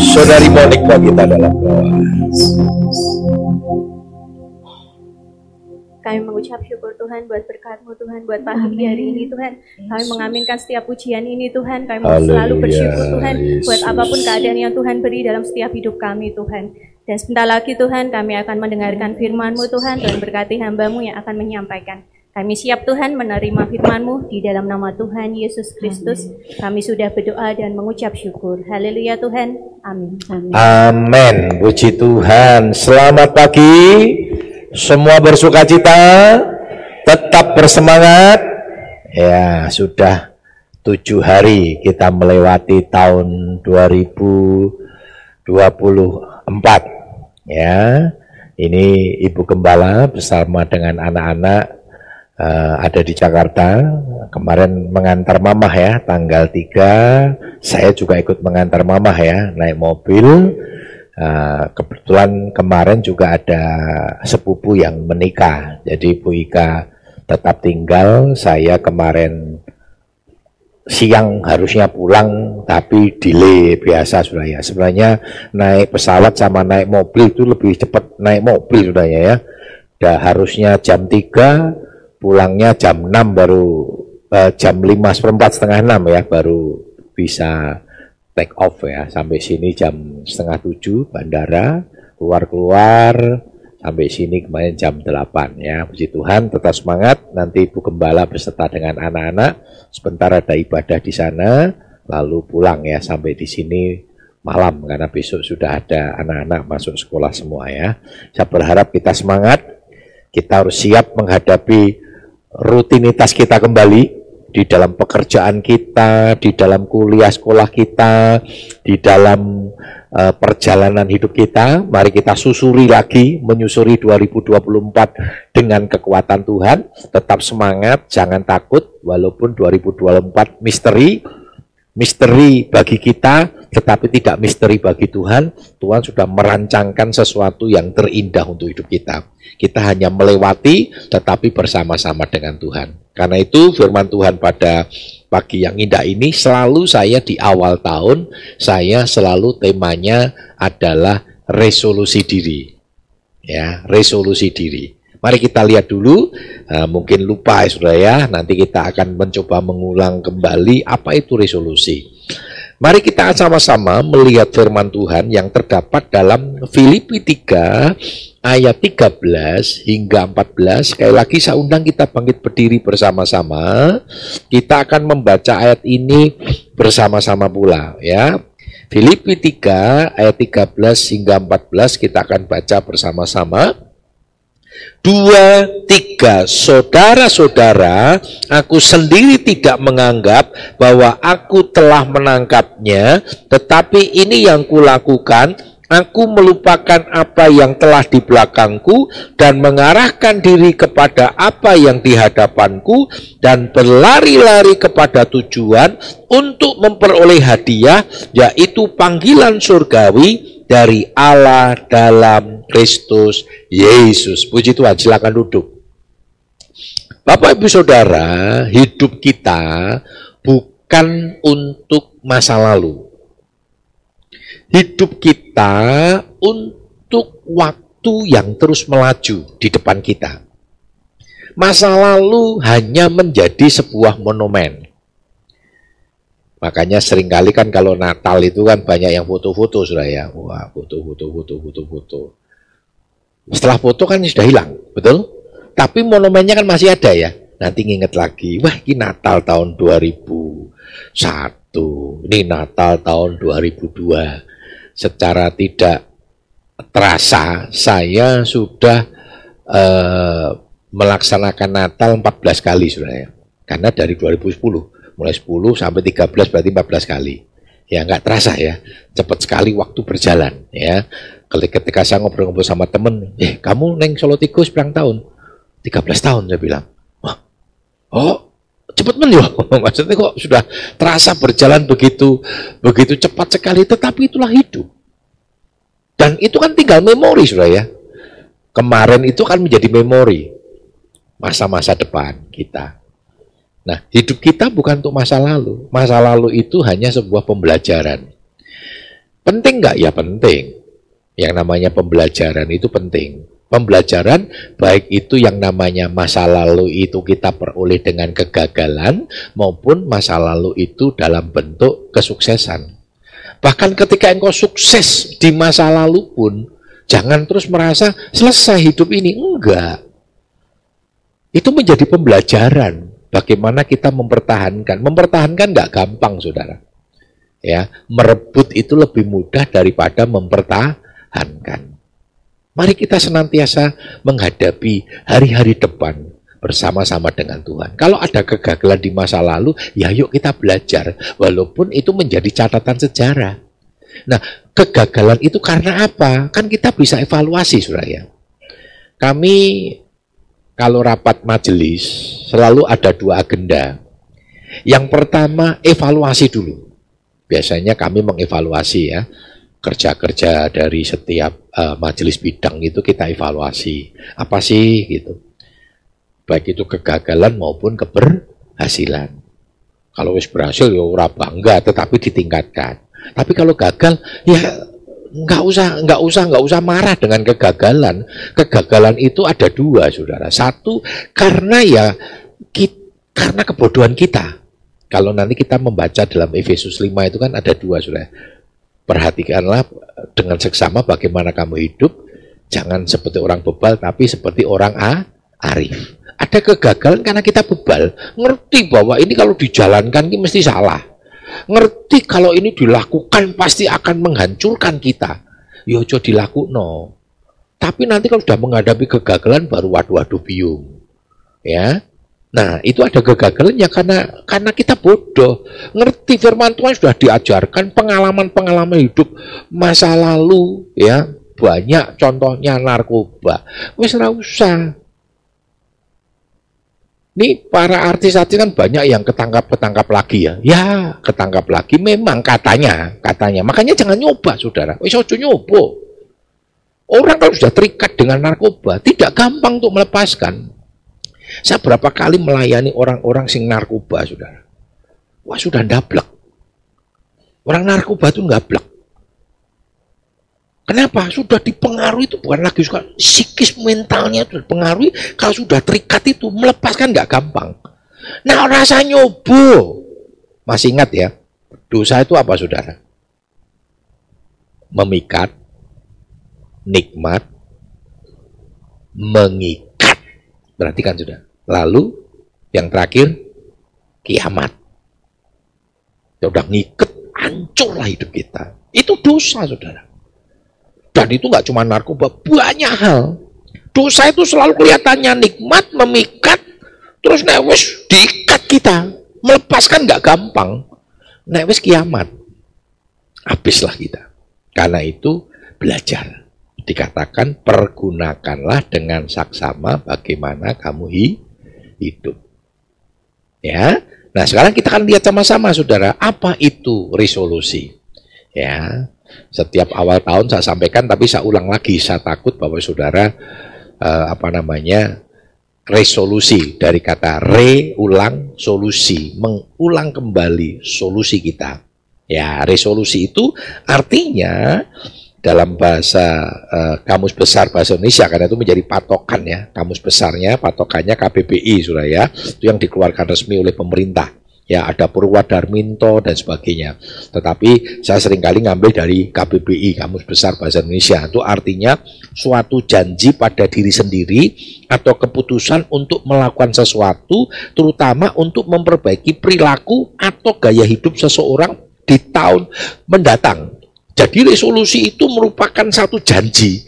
Saudari Monik kita dalam doa. Kami mengucap syukur Tuhan buat berkat-Mu Tuhan buat pagi hari ini Tuhan. Kami mengaminkan setiap pujian ini Tuhan. Kami selalu bersyukur Tuhan buat apa pun keadaan yang Tuhan beri dalam setiap hidup kami Tuhan. Dan sebentar lagi Tuhan kami akan mendengarkan firman-Mu Tuhan dan berkati hamba-Mu yang akan menyampaikan. Kami siap Tuhan menerima firman-Mu di dalam nama Tuhan Yesus Kristus. Kami sudah berdoa dan mengucap syukur. Haleluya Tuhan. Amin. Amin. Puji Tuhan. Selamat pagi. Semua bersuka cita. Tetap bersemangat. Ya, sudah tujuh hari kita melewati tahun 2024. Ya, ini Ibu Gembala bersama dengan anak-anak eh, ada di Jakarta. Kemarin mengantar mamah ya, tanggal 3. Saya juga ikut mengantar mamah ya, naik mobil. Eh, kebetulan kemarin juga ada sepupu yang menikah. Jadi Bu Ika tetap tinggal. Saya kemarin siang harusnya pulang tapi delay biasa sudah ya. Sebenarnya naik pesawat sama naik mobil itu lebih cepat naik mobil sudah ya. Dah harusnya jam 3 pulangnya jam 6 baru eh, jam 5 seperempat setengah 6 ya baru bisa take off ya. Sampai sini jam setengah 7 bandara keluar-keluar. Sampai sini kemarin jam 8 ya. Puji Tuhan tetap semangat. Nanti Ibu Gembala beserta dengan anak-anak. Sebentar ada ibadah di sana lalu pulang ya sampai di sini malam. Karena besok sudah ada anak-anak masuk sekolah semua ya. Saya berharap kita semangat. Kita harus siap menghadapi rutinitas kita kembali di dalam pekerjaan kita, di dalam kuliah sekolah kita, di dalam eh, perjalanan hidup kita. Mari kita susuri lagi, menyusuri 2024 dengan kekuatan Tuhan. Tetap semangat, jangan takut, walaupun 2024 misteri, misteri bagi kita, tetapi tidak misteri bagi Tuhan. Tuhan sudah merancangkan sesuatu yang terindah untuk hidup kita. Kita hanya melewati, tetapi bersama-sama dengan Tuhan. Karena itu firman Tuhan pada pagi yang indah ini selalu saya di awal tahun, saya selalu temanya adalah resolusi diri. Ya, resolusi diri. Mari kita lihat dulu, eh, mungkin lupa ya saudara ya, nanti kita akan mencoba mengulang kembali apa itu resolusi. Mari kita sama-sama melihat firman Tuhan yang terdapat dalam Filipi 3 ayat 13 hingga 14. Sekali lagi saya undang kita bangkit berdiri bersama-sama. Kita akan membaca ayat ini bersama-sama pula ya. Filipi 3 ayat 13 hingga 14 kita akan baca bersama-sama. Dua, tiga, saudara-saudara, aku sendiri tidak menganggap bahwa aku telah menangkapnya, tetapi ini yang kulakukan, aku melupakan apa yang telah di belakangku dan mengarahkan diri kepada apa yang di hadapanku dan berlari-lari kepada tujuan untuk memperoleh hadiah, yaitu panggilan surgawi dari Allah dalam Kristus Yesus. Puji Tuhan, silakan duduk. Bapak Ibu Saudara, hidup kita bukan untuk masa lalu. Hidup kita untuk waktu yang terus melaju di depan kita. Masa lalu hanya menjadi sebuah monumen. Makanya sering kali kan kalau Natal itu kan banyak yang foto-foto sudah ya. Wah, foto-foto, foto-foto, foto. Setelah foto kan sudah hilang, betul? Tapi monumennya kan masih ada ya. Nanti nginget lagi, wah ini Natal tahun 2001, ini Natal tahun 2002. Secara tidak terasa saya sudah eh, melaksanakan Natal 14 kali sudah ya. Karena dari 2010 mulai 10 sampai 13 berarti 14 kali. Ya nggak terasa ya, cepat sekali waktu berjalan ya. Ketika saya ngobrol-ngobrol sama temen, eh kamu neng Solo Tikus berapa tahun? 13 tahun saya bilang. Wah, oh cepet men yo. Maksudnya kok sudah terasa berjalan begitu begitu cepat sekali, tetapi itulah hidup. Dan itu kan tinggal memori sudah ya. Kemarin itu kan menjadi memori masa-masa depan kita. Nah, hidup kita bukan untuk masa lalu. Masa lalu itu hanya sebuah pembelajaran. Penting nggak? Ya penting. Yang namanya pembelajaran itu penting. Pembelajaran baik itu yang namanya masa lalu itu kita peroleh dengan kegagalan maupun masa lalu itu dalam bentuk kesuksesan. Bahkan ketika engkau sukses di masa lalu pun jangan terus merasa selesai hidup ini. Enggak. Itu menjadi pembelajaran bagaimana kita mempertahankan. Mempertahankan enggak gampang, Saudara. Ya, merebut itu lebih mudah daripada mempertahankan. Mari kita senantiasa menghadapi hari-hari depan bersama-sama dengan Tuhan. Kalau ada kegagalan di masa lalu, ya yuk kita belajar. Walaupun itu menjadi catatan sejarah. Nah, kegagalan itu karena apa? Kan kita bisa evaluasi, suraya. Kami kalau rapat majelis selalu ada dua agenda. Yang pertama, evaluasi dulu. Biasanya kami mengevaluasi ya kerja-kerja dari setiap uh, majelis bidang itu kita evaluasi. Apa sih gitu. Baik itu kegagalan maupun keberhasilan. Kalau wis berhasil ya ora bangga tetapi ditingkatkan. Tapi kalau gagal ya nggak usah nggak usah nggak usah marah dengan kegagalan. Kegagalan itu ada dua, saudara. Satu karena ya kita, karena kebodohan kita. Kalau nanti kita membaca dalam Efesus 5 itu kan ada dua, saudara Perhatikanlah dengan seksama bagaimana kamu hidup, jangan seperti orang bebal, tapi seperti orang A, arif. Ada kegagalan karena kita bebal, ngerti bahwa ini kalau dijalankan ini mesti salah. Ngerti kalau ini dilakukan pasti akan menghancurkan kita. Yojo ya dilakukan no. Tapi nanti kalau sudah menghadapi kegagalan baru waduh-waduh biung. Ya, Nah, itu ada kegagalannya karena karena kita bodoh. Ngerti firman Tuhan sudah diajarkan pengalaman-pengalaman hidup masa lalu ya. Banyak contohnya narkoba. Wis ora usah. Ini para artis-artis kan banyak yang ketangkap-ketangkap lagi ya. Ya, ketangkap lagi memang katanya, katanya. Makanya jangan nyoba, Saudara. Wis ojo nyoba. Orang kalau sudah terikat dengan narkoba, tidak gampang untuk melepaskan. Saya berapa kali melayani orang-orang sing narkoba, saudara. Wah sudah ndablek. Orang narkoba itu ndablek. Kenapa? Sudah dipengaruhi itu bukan lagi suka psikis mentalnya itu dipengaruhi. Kalau sudah terikat itu melepaskan nggak gampang. Nah rasa nyobo. Masih ingat ya, dosa itu apa saudara? Memikat, nikmat, mengikat Perhatikan sudah. Lalu yang terakhir kiamat. Ya udah ngiket, hancurlah hidup kita. Itu dosa, saudara. Dan itu nggak cuma narkoba, banyak hal. Dosa itu selalu kelihatannya nikmat, memikat, terus newes diikat kita. Melepaskan nggak gampang. Newes kiamat. Habislah kita. Karena itu belajar dikatakan pergunakanlah dengan saksama bagaimana kamu hidup. Ya. Nah, sekarang kita akan lihat sama-sama Saudara, apa itu resolusi? Ya. Setiap awal tahun saya sampaikan tapi saya ulang lagi, saya takut bahwa Saudara eh, apa namanya? resolusi dari kata reulang solusi, mengulang kembali solusi kita. Ya, resolusi itu artinya dalam bahasa uh, kamus besar bahasa Indonesia karena itu menjadi patokan ya kamus besarnya patokannya KBBI sudah ya itu yang dikeluarkan resmi oleh pemerintah. Ya ada Purwadarminto dan sebagainya. Tetapi saya sering kali ngambil dari KBBI kamus besar bahasa Indonesia. Itu artinya suatu janji pada diri sendiri atau keputusan untuk melakukan sesuatu terutama untuk memperbaiki perilaku atau gaya hidup seseorang di tahun mendatang jadi resolusi itu merupakan satu janji.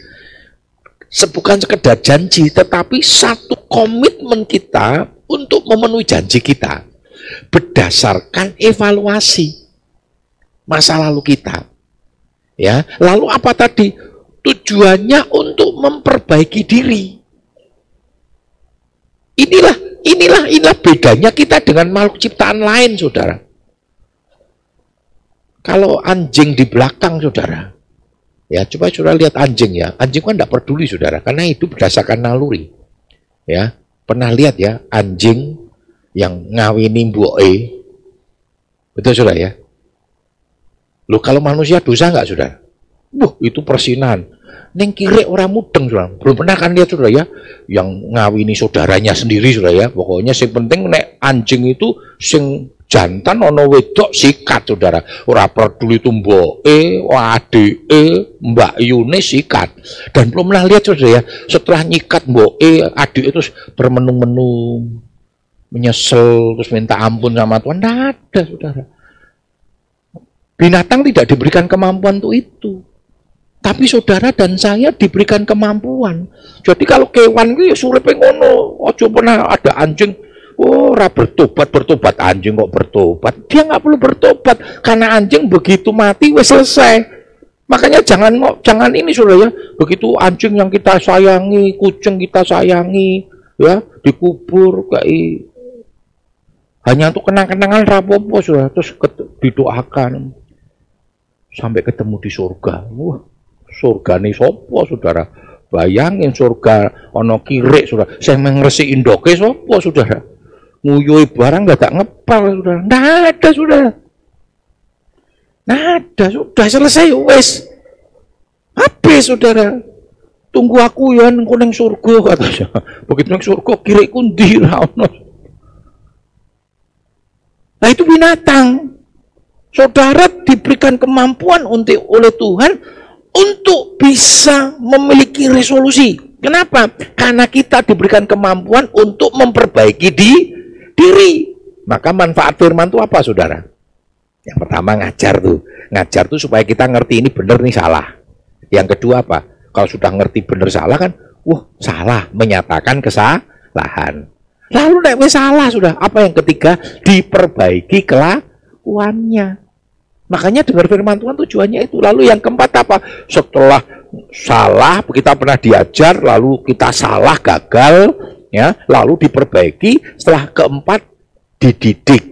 Bukan sekedar janji, tetapi satu komitmen kita untuk memenuhi janji kita. Berdasarkan evaluasi masa lalu kita. Ya, lalu apa tadi? Tujuannya untuk memperbaiki diri. Inilah, inilah, inilah bedanya kita dengan makhluk ciptaan lain, saudara. Kalau anjing di belakang, saudara, ya coba saudara lihat anjing ya. Anjing kan tidak peduli, saudara, karena itu berdasarkan naluri. Ya, pernah lihat ya anjing yang ngawini mbuke. Betul saudara ya? Loh kalau manusia dosa nggak sudah? Wah itu persinan. Neng kiri orang mudeng sudah. Belum pernah kan lihat sudah ya, yang ngawini saudaranya sendiri sudah ya. Pokoknya sing penting nek anjing itu sing jantan ono wedok sikat saudara. Ora peduli itu mboke, adike, Mbak Yune sikat. Dan belum pernah lihat saudara ya, setelah nyikat mboke, adik itu bermenung-menung menyesal terus minta ampun sama Tuhan. Tidak ada saudara. Binatang tidak diberikan kemampuan untuk itu. Tapi saudara dan saya diberikan kemampuan. Jadi kalau kewan itu sulit ngono. Ojo pernah ada anjing, oh ora bertobat bertobat anjing kok bertobat. Dia nggak perlu bertobat karena anjing begitu mati wes selesai. Makanya jangan jangan ini sudah ya. Begitu anjing yang kita sayangi, kucing kita sayangi, ya dikubur kayak hanya untuk kenang-kenangan rapopo sudah terus didoakan sampai ketemu di surga. Wah, surga nih sopo saudara bayangin surga ono kiri saudara saya mengresi indoke sopo saudara nguyui barang gak tak ngepal saudara nggak ada saudara nggak ada sudah. Selesai wes habis saudara. Tunggu aku ya nengko neng surga katanya begitu neng surga kiri kundi nah itu binatang. Saudara diberikan kemampuan untuk oleh Tuhan untuk bisa memiliki resolusi. Kenapa? Karena kita diberikan kemampuan untuk memperbaiki di diri. Maka manfaat firman itu apa, saudara? Yang pertama ngajar tuh. Ngajar tuh supaya kita ngerti ini benar nih salah. Yang kedua apa? Kalau sudah ngerti benar salah kan, wah salah, menyatakan kesalahan. Lalu nek salah sudah. Apa yang ketiga? Diperbaiki kelakuannya. Makanya dengar firman Tuhan tujuannya itu. Lalu yang keempat apa? Setelah salah, kita pernah diajar, lalu kita salah, gagal, ya, lalu diperbaiki. Setelah keempat, dididik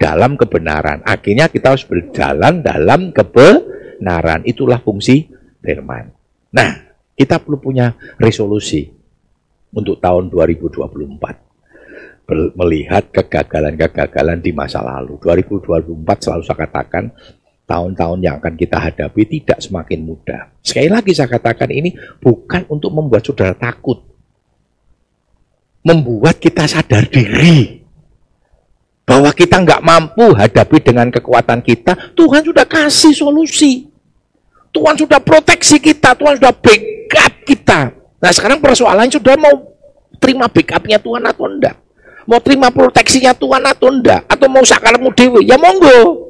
dalam kebenaran. Akhirnya kita harus berjalan dalam kebenaran. Itulah fungsi firman. Nah, kita perlu punya resolusi untuk tahun 2024 melihat kegagalan-kegagalan di masa lalu. 2024 selalu saya katakan tahun-tahun yang akan kita hadapi tidak semakin mudah. Sekali lagi saya katakan ini bukan untuk membuat saudara takut. Membuat kita sadar diri. Bahwa kita nggak mampu hadapi dengan kekuatan kita, Tuhan sudah kasih solusi. Tuhan sudah proteksi kita, Tuhan sudah backup kita. Nah sekarang persoalannya sudah mau terima backupnya Tuhan atau enggak? mau terima proteksinya Tuhan atau enggak atau mau sakarmu dewi ya monggo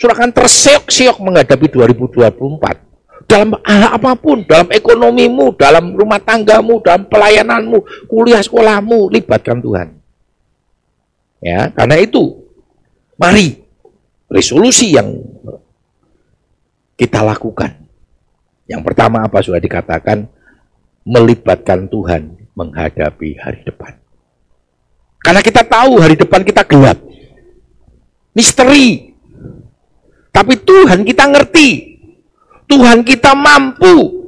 surahkan terseok-seok menghadapi 2024 dalam hal apa pun dalam ekonomimu dalam rumah tanggamu dalam pelayananmu kuliah sekolahmu libatkan Tuhan ya karena itu mari resolusi yang kita lakukan yang pertama apa sudah dikatakan melibatkan Tuhan menghadapi hari depan karena kita tahu hari depan kita gelap. Misteri. Tapi Tuhan kita ngerti. Tuhan kita mampu.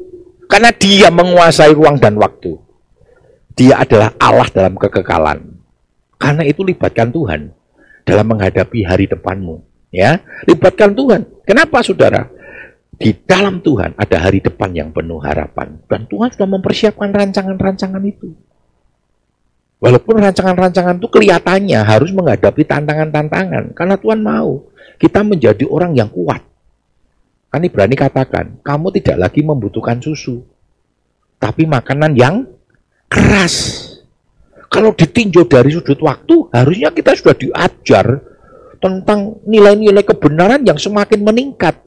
Karena dia menguasai ruang dan waktu. Dia adalah Allah dalam kekekalan. Karena itu libatkan Tuhan dalam menghadapi hari depanmu. Ya, libatkan Tuhan. Kenapa saudara? Di dalam Tuhan ada hari depan yang penuh harapan. Dan Tuhan sudah mempersiapkan rancangan-rancangan itu. Walaupun rancangan-rancangan itu kelihatannya harus menghadapi tantangan-tantangan. Karena Tuhan mau kita menjadi orang yang kuat. Kan berani katakan, kamu tidak lagi membutuhkan susu. Tapi makanan yang keras. Kalau ditinjau dari sudut waktu, harusnya kita sudah diajar tentang nilai-nilai kebenaran yang semakin meningkat.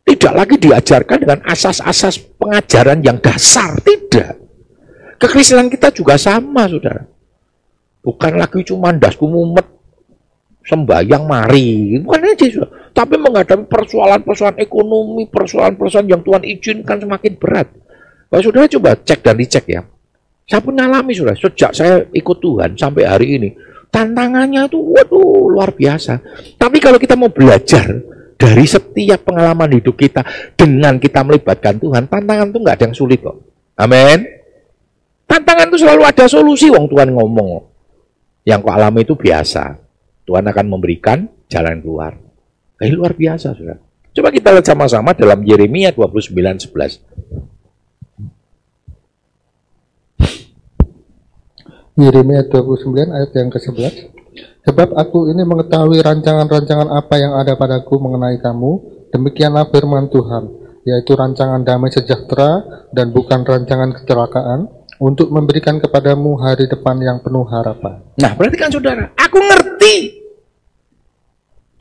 Tidak lagi diajarkan dengan asas-asas pengajaran yang dasar, tidak. Kekristenan kita juga sama, saudara. Bukan lagi cuma dasku mumet, sembahyang mari. Bukan aja. Tapi menghadapi persoalan-persoalan ekonomi, persoalan-persoalan yang Tuhan izinkan semakin berat. Pak saudara coba cek dan dicek ya. Saya pun ngalami sudah sejak saya ikut Tuhan sampai hari ini. Tantangannya itu waduh luar biasa. Tapi kalau kita mau belajar dari setiap pengalaman hidup kita dengan kita melibatkan Tuhan, tantangan itu nggak ada yang sulit kok. Amin. Tantangan itu selalu ada solusi, wong Tuhan ngomong. Yang kau alami itu biasa. Tuhan akan memberikan jalan keluar. Eh, luar biasa, saudara. Coba kita lihat sama-sama dalam Yeremia 29:11. Yeremia 29 ayat yang ke-11. Sebab aku ini mengetahui rancangan-rancangan apa yang ada padaku mengenai kamu, demikianlah firman Tuhan, yaitu rancangan damai sejahtera dan bukan rancangan kecelakaan, untuk memberikan kepadamu hari depan yang penuh harapan. Nah, berarti kan saudara, aku ngerti.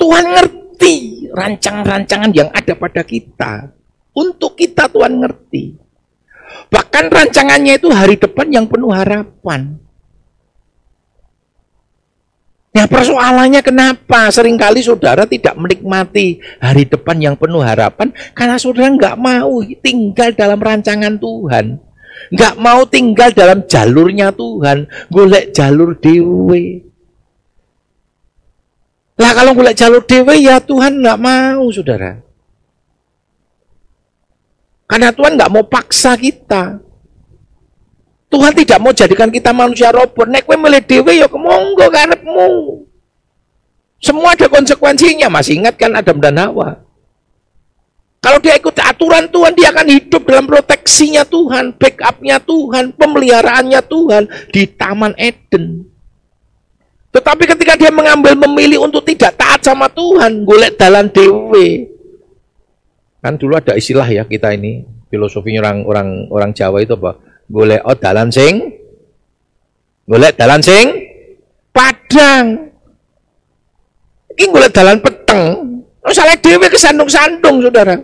Tuhan ngerti rancangan-rancangan yang ada pada kita. Untuk kita Tuhan ngerti. Bahkan rancangannya itu hari depan yang penuh harapan. Nah persoalannya kenapa sering kali saudara tidak menikmati hari depan yang penuh harapan karena saudara nggak mau tinggal dalam rancangan Tuhan. Nggak mau tinggal dalam jalurnya Tuhan. Golek jalur dewe. Lah kalau golek jalur dewe ya Tuhan nggak mau saudara. Karena Tuhan nggak mau paksa kita. Tuhan tidak mau jadikan kita manusia robot. Nek kowe milih dhewe ya kemonggo karepmu. Semua ada konsekuensinya. Masih ingat kan Adam dan Hawa? Kalau dia ikut aturan Tuhan, dia akan hidup dalam proteksinya Tuhan, backupnya Tuhan, pemeliharaannya Tuhan di Taman Eden. Tetapi ketika dia mengambil memilih untuk tidak taat sama Tuhan, golek dalan dewe. Kan dulu ada istilah ya kita ini, filosofinya orang orang orang Jawa itu apa? golek oh dalan sing golek dalan sing padang iki golek dalan peteng oh salah dewe kesandung-sandung saudara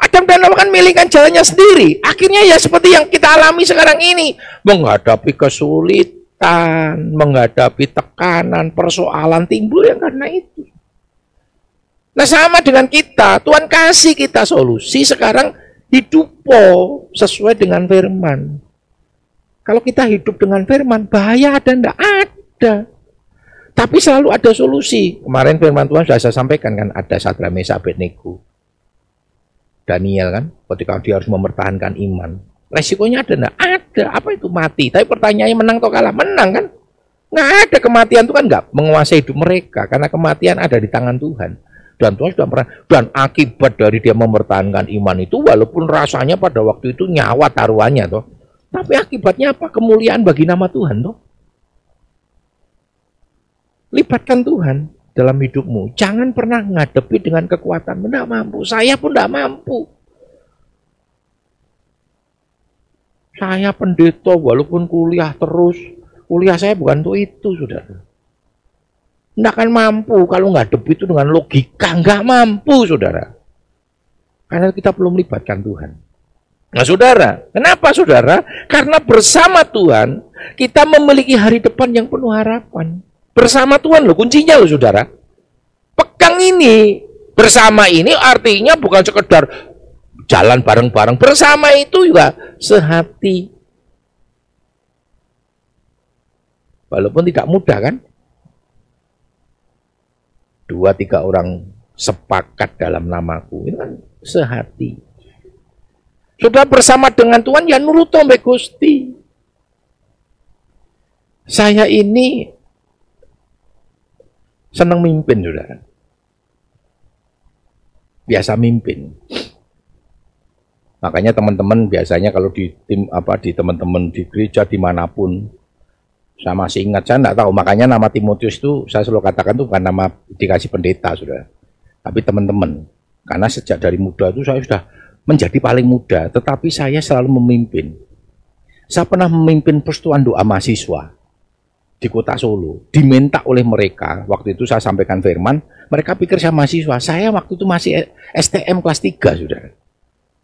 Adam dan Hawa kan milihkan jalannya sendiri. Akhirnya ya seperti yang kita alami sekarang ini. Menghadapi kesulitan, menghadapi tekanan, persoalan timbul yang karena itu. Nah sama dengan kita, Tuhan kasih kita solusi sekarang hidupo sesuai dengan firman. Kalau kita hidup dengan firman, bahaya ada enggak? Ada. Tapi selalu ada solusi. Kemarin firman Tuhan sudah saya sampaikan kan, ada Sadra Mesa Abednego. Daniel kan, ketika dia harus mempertahankan iman. Resikonya ada enggak? Ada. Apa itu mati? Tapi pertanyaannya menang atau kalah? Menang kan? Nggak ada kematian itu kan nggak menguasai hidup mereka. Karena kematian ada di tangan Tuhan. Dan Tuhan sudah pernah. Dan akibat dari dia mempertahankan iman itu, walaupun rasanya pada waktu itu nyawa taruhannya, toh. Tapi akibatnya apa? Kemuliaan bagi nama Tuhan, toh. Libatkan Tuhan dalam hidupmu. Jangan pernah ngadepi dengan kekuatan. Tidak mampu. Saya pun tidak mampu. Saya pendeta walaupun kuliah terus. Kuliah saya bukan untuk itu, saudara. Tidak akan mampu kalau nggak debu itu dengan logika. Nggak mampu, saudara. Karena kita belum melibatkan Tuhan. Nah saudara, kenapa saudara? Karena bersama Tuhan, kita memiliki hari depan yang penuh harapan. Bersama Tuhan loh, kuncinya loh saudara. Pegang ini, bersama ini artinya bukan sekedar jalan bareng-bareng. Bersama itu juga sehati. Walaupun tidak mudah kan? dua tiga orang sepakat dalam namaku ini kan sehati sudah bersama dengan Tuhan ya nurut tombe Gusti saya ini senang mimpin saudara biasa mimpin makanya teman-teman biasanya kalau di tim apa di teman-teman di gereja di mana pun saya masih ingat, saya tidak tahu. Makanya nama Timotius itu saya selalu katakan itu bukan nama dikasih pendeta, sudah. Tapi teman-teman, karena sejak dari muda itu saya sudah menjadi paling muda, tetapi saya selalu memimpin. Saya pernah memimpin persetuan doa mahasiswa di kota Solo. Diminta oleh mereka, waktu itu saya sampaikan firman, mereka pikir saya mahasiswa. Saya waktu itu masih STM kelas 3, sudah.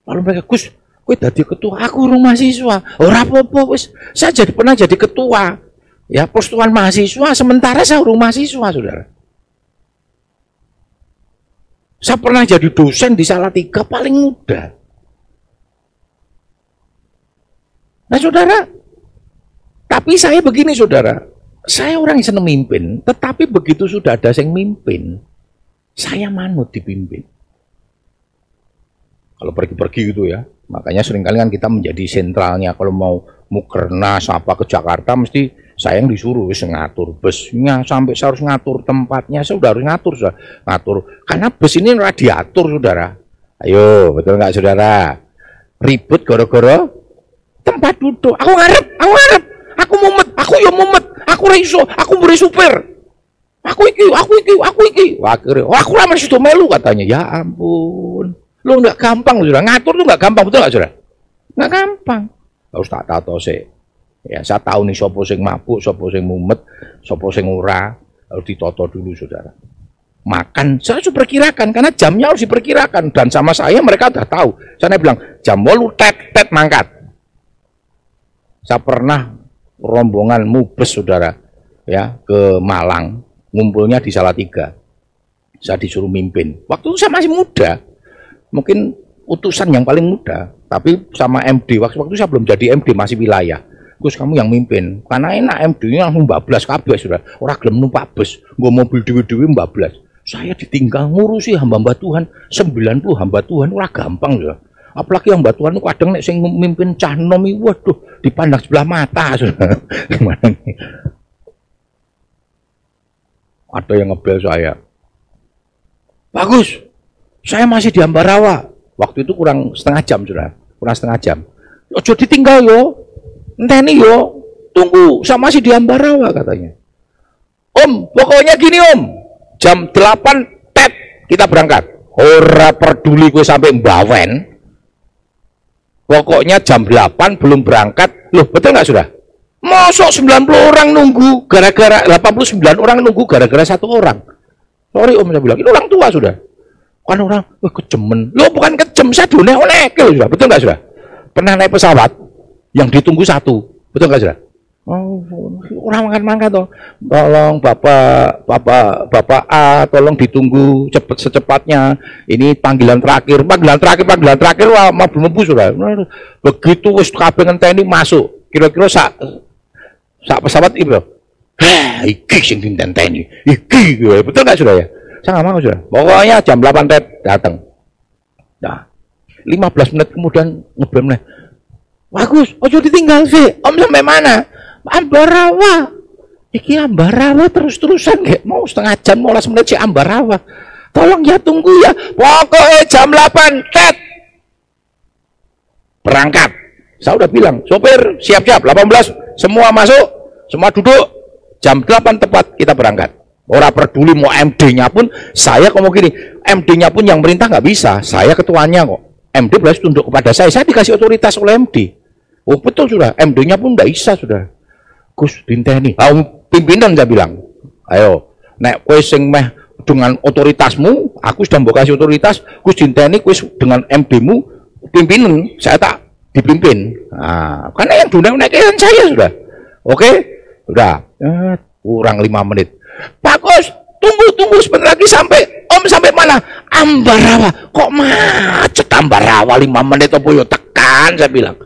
Lalu mereka, Gus, gue jadi ketua, aku rumah mahasiswa. Ora apa-apa, saya jadi pernah jadi ketua. Ya, postuan mahasiswa, sementara saya rumah mahasiswa, saudara. Saya pernah jadi dosen di tiga paling muda. Nah, saudara, tapi saya begini, saudara. Saya orang yang senang mimpin, tetapi begitu sudah ada yang mimpin, saya manut dipimpin. Kalau pergi-pergi itu ya, makanya sering kali kan kita menjadi sentralnya. Kalau mau mukernas apa ke Jakarta, mesti Saya yang disuruh wis ngatur busnya sampai saya harus ngatur tempatnya, saya udah harus ngatur sudah ngatur. Karena bus ini radiator saudara. Ayo, betul nggak saudara? Ribut goro-goro tempat duduk. Aku ngarep, aku ngarep, aku mumet, aku yo mumet, aku reiso, aku beri supir. Aku iki, aku iki, aku iki. Akhirnya, aku lama situ melu katanya. Ya ampun. Lu nggak gampang, saudara. Ngatur tuh nggak gampang, betul nggak saudara? Nggak gampang. Harus tak tato sih. Ya, saya tahu nih sopo sing mabuk, sopo sing mumet, sopo sing ora. Harus ditoto dulu, saudara. Makan, saya harus perkirakan, karena jamnya harus diperkirakan. Dan sama saya mereka udah tahu. Saya bilang, jam bolu tet, tet mangkat. Saya pernah rombongan mubes, saudara, ya ke Malang, ngumpulnya di Salatiga. Saya disuruh mimpin. Waktu itu saya masih muda, mungkin utusan yang paling muda, tapi sama MD waktu waktu saya belum jadi MD masih wilayah. Gus kamu yang mimpin, karena enak MD nya langsung bablas kabeh sudah. Orang gelem numpak bus, gue mobil dewi-dewi bablas. Saya ditinggal ngurusi hamba-hamba Tuhan, 90 hamba Tuhan ora gampang ya. Apalagi hamba Tuhan itu kadang nek sing mimpin cah nomi, waduh, dipandang sebelah mata sudah. Gimana nih? Ada yang ngebel saya. Bagus, saya masih di Ambarawa. Waktu itu kurang setengah jam sudah, kurang setengah jam. Ojo ditinggal yo, enteni yo, tunggu, saya masih di Ambarawa katanya. Om, pokoknya gini om, jam 8 tet kita berangkat. Ora peduli gue sampai Mbawen. Pokoknya jam 8 belum berangkat. Loh, betul nggak sudah? Masuk 90 orang nunggu gara-gara 89 orang nunggu gara-gara satu orang. Sorry om saya bilang, ini orang tua sudah. Kan orang, wah kejemen. Lo bukan kejem, saya dunia oleh sudah. Betul nggak sudah? Pernah naik pesawat yang ditunggu satu. Betul nggak sudah? Oh, orang makan makan toh. Tolong bapak, bapak, bapak A, tolong ditunggu cepat secepatnya. Ini panggilan terakhir, panggilan terakhir, panggilan terakhir. Wah, mau belum sudah. Begitu wis kabeh ini masuk. Kira-kira sak sak pesawat itu. Heh, iki sing dintenteni. Iki, betul nggak sudah ya? Mau sudah. Pokoknya jam 8 tet datang. Nah, 15 menit kemudian ngeblem nih. Bagus, ojo ditinggal sih. Om sampai mana? Ambarawa. Iki Ambarawa terus-terusan kayak mau setengah jam, mau menit sih Ambarawa. Tolong ya tunggu ya. Pokoknya jam 8 tet. Berangkat. Saya udah bilang, sopir siap-siap 18 semua masuk, semua duduk. Jam 8 tepat kita berangkat. Orang peduli mau MD-nya pun, saya kalau gini, MD-nya pun yang merintah nggak bisa. Saya ketuanya kok. MD boleh tunduk kepada saya. Saya dikasih otoritas oleh MD. Oh betul sudah, MD-nya pun nggak bisa sudah. Gus dinteni. Ah, pimpinan saya bilang, ayo, nek kue sing meh dengan otoritasmu, aku sudah mbok kasih otoritas, Gus dinteni kue dengan MD-mu, pimpinan, saya tak dipimpin. Nah, karena yang dunia kan saya sudah. Oke, sudah. Eh, kurang lima menit. Bagus, tunggu tunggu sebentar lagi sampai Om sampai mana? Ambarawa. Kok macet Ambarawa lima menit apa yo tekan saya bilang.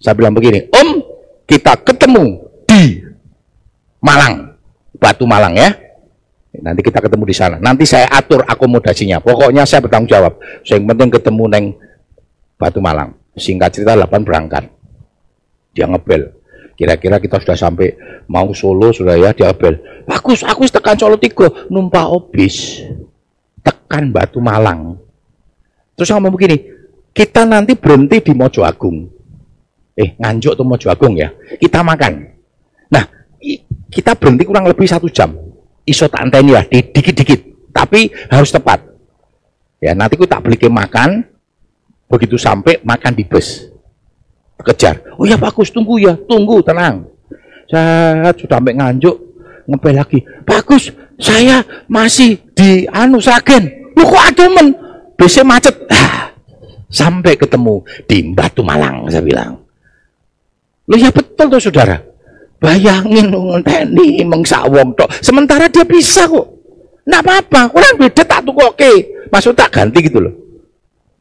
Saya bilang begini, Om, kita ketemu di Malang, Batu Malang ya. Nanti kita ketemu di sana. Nanti saya atur akomodasinya. Pokoknya saya bertanggung jawab. Yang penting ketemu neng Batu Malang. Singkat cerita 8 berangkat. Dia ngebel. Kira-kira kita sudah sampai mau Solo sudah ya dia ngebel. Bagus, aku tekan Solo tiga numpak obis. Tekan Batu Malang. Terus ngomong begini, kita nanti berhenti di Mojo Agung. Eh, nganjuk tuh Mojo Agung ya. Kita makan Nah, kita berhenti kurang lebih satu jam. Iso tak anteni lah, dikit-dikit. Tapi harus tepat. Ya, nanti ku tak beli makan, begitu sampai makan di bus. Kejar. Oh ya bagus, tunggu ya, tunggu, tenang. Saya sudah sampai nganjuk, ngepel lagi. Bagus, saya masih di anu Sragen. Lu kok ada men? Bus macet. Ah, sampai ketemu di Batu Malang, saya bilang. Lu ya betul tuh saudara. Bayangin ngenteni mengsa wong tok. Sementara dia bisa kok. Enggak apa-apa, orang beda tak tuh oke. Maksud tak ganti gitu loh.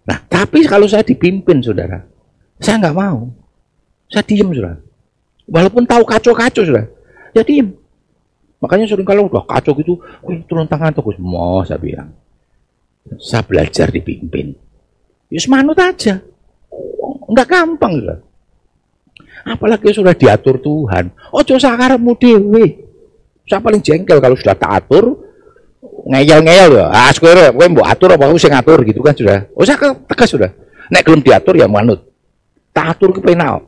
Nah, tapi kalau saya dipimpin, saudara, saya nggak mau. Saya diem, saudara. Walaupun tahu kacau-kacau, saudara. Ya diem. Makanya sering kalau udah kacau gitu, turun tangan tuh, mau saya bilang. Saya belajar dipimpin. Ya semanut aja. Enggak gampang, saudara. Apalagi sudah diatur Tuhan. Ojo sakarepmu dhewe. Saya paling jengkel kalau sudah tak atur, ngeyel-ngeyel ya. Ah, sekolah, kowe mbok atur apa sing ngatur gitu kan sudah. Usah tegas sudah. Nek belum diatur ya manut. Tak atur kepenak.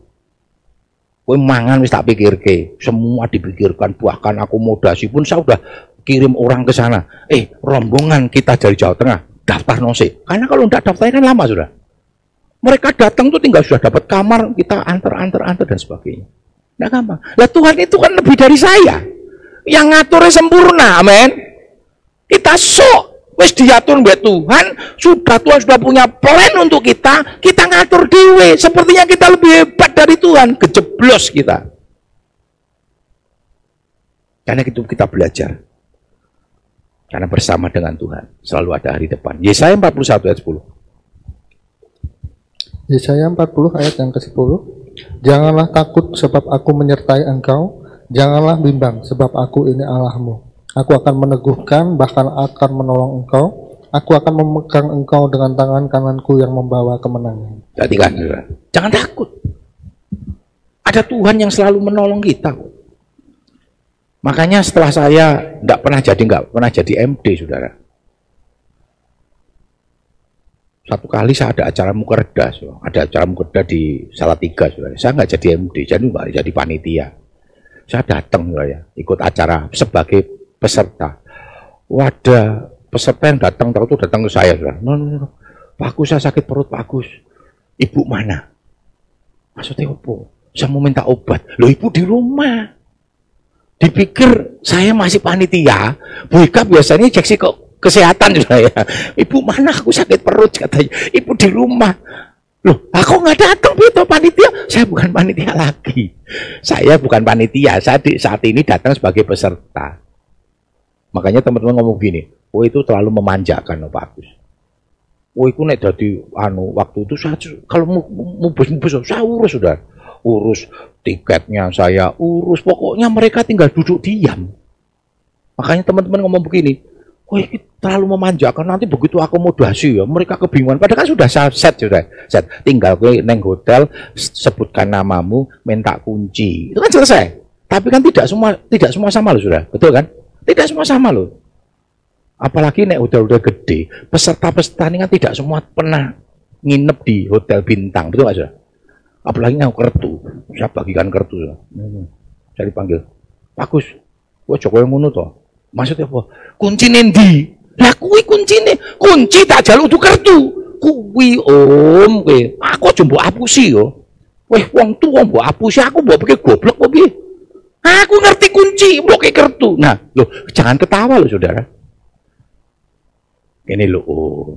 Kowe mangan wis tak pikirke. Semua dipikirkan bahkan akomodasi pun saya udah kirim orang ke sana. Eh, rombongan kita dari Jawa Tengah daftar nose. Karena kalau tidak daftar kan lama sudah. Mereka datang tuh tinggal sudah dapat kamar, kita antar, antar, antar dan sebagainya. Tidak gampang. Lah Tuhan itu kan lebih dari saya. Yang ngaturnya sempurna, amin. Kita sok, wis diatur oleh Tuhan, sudah Tuhan sudah punya plan untuk kita, kita ngatur dewe. Sepertinya kita lebih hebat dari Tuhan, kejeblos kita. Karena itu kita belajar. Karena bersama dengan Tuhan selalu ada hari depan. Yesaya 41 ayat 10. Yesaya 40 ayat yang ke-10. Janganlah takut sebab aku menyertai engkau, janganlah bimbang sebab aku ini Allahmu. Aku akan meneguhkan bahkan akan menolong engkau. Aku akan memegang engkau dengan tangan kananku yang membawa kemenangan. Jadi kan, jangan takut. Ada Tuhan yang selalu menolong kita. Makanya setelah saya tidak pernah jadi nggak pernah jadi MD, saudara. Satu kali saya ada acara mukerda, ada acara mukerda di Salatiga, saudara. Saya nggak jadi MD, jadi nggak jadi panitia. Saya datang, saudara, ikut acara sebagai peserta. Wadah peserta yang datang tahu tuh datang ke saya. No, no, no. Pak Agus, saya sakit perut, Pak Agus. Ibu mana? Maksudnya apa? Saya mau minta obat. Loh, ibu di rumah dipikir saya masih panitia, Bu Ika biasanya cek kok kesehatan juga ya. Ibu mana aku sakit perut katanya. Ibu di rumah. Loh, aku nggak datang itu panitia. Saya bukan panitia lagi. Saya bukan panitia. Saya di, saat ini datang sebagai peserta. Makanya teman-teman ngomong gini, oh itu terlalu memanjakan Pak Agus. Oh itu nek jadi anu waktu itu saya kalau mau mau besok saya urus sudah. Urus tiketnya saya urus. Pokoknya mereka tinggal duduk diam. Makanya teman-teman ngomong begini oh ini terlalu memanjakan nanti begitu akomodasi ya mereka kebingungan. Padahal kan sudah set sudah. Set tinggal gue neng hotel sebutkan namamu minta kunci. Itu kan selesai. Tapi kan tidak semua tidak semua sama loh sudah. Betul kan tidak semua sama loh apalagi nek hotel-hotel gede peserta-peserta ini kan tidak semua pernah nginep di hotel bintang betul nggak sudah apalagi yang kertu saya bagikan kertu ya. saya dipanggil bagus coba yang ngono toh Maksudnya apa? Kunci nendi? Lah kuwi kuncine, kunci tak jaluk tuh kartu. Kuwi om, kuwi. Aku aja mbok apusi yo. Weh, wong tuwa mbok apusi, aku mbok pikir goblok piye? Aku ngerti kunci, mbok kartu. Nah, loh, jangan ketawa loh, Saudara. Ini loh, oh,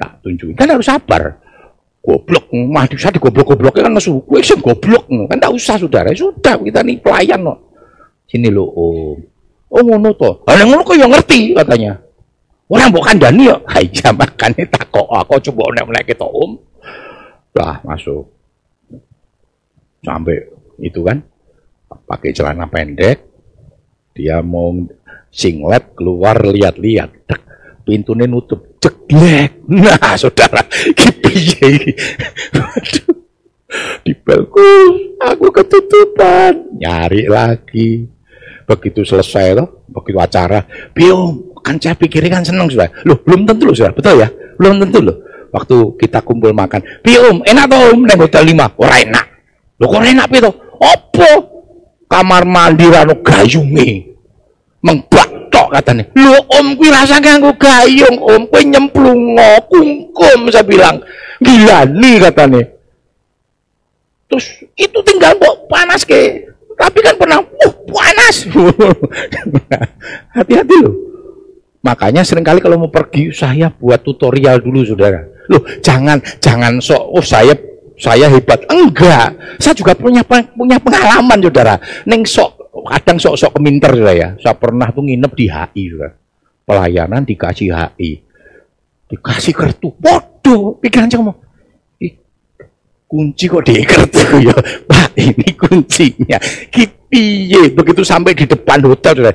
tak tunjukin. Kan harus sabar. Goblok, mah bisa digoblok-gobloknya kan nesu. Gue sih goblok, kan tak usah, Saudara. Sudah, kita nih pelayan loh. Sini loh, om. Oh ngono to. Lah ngono kok ya ngerti katanya. Orang bukan Dani ya. Ha iya makane takok aku coba nek-nek kita Om. Lah masuk. Sampai itu kan pakai celana pendek. Dia mau singlet keluar lihat-lihat. Pintunya nutup. Ceklek. Nah, saudara, piye Waduh. Di belku aku ketutupan. Nyari lagi begitu selesai loh, begitu acara, biom, kan saya pikirin kan seneng sudah. Loh, belum tentu loh sudah, betul ya? Belum tentu loh. Waktu kita kumpul makan, biom, enak toh om, neng hotel lima, ora enak. Loh kok enak pito? Opo? Kamar mandi rano gayungi. Mengbak tok katanya. Loh om kuwi rasa nganggo gayung, om kuwi nyemplungo, kungkum saya bilang. Gila nih katanya. Terus itu tinggal kok panas ke tapi kan pernah, uh panas. Hati-hati loh. Makanya sering kali kalau mau pergi saya buat tutorial dulu saudara. Loh jangan jangan sok oh saya saya hebat. Enggak. Saya juga punya punya pengalaman saudara. Neng sok kadang sok-sok keminter saya. Saya pernah tuh nginep di HI saudara. Pelayanan dikasih HI. Dikasih kartu. Bodoh. Pikiran cuma kunci kok dikertu ya Pak ini kuncinya piye begitu sampai di depan hotel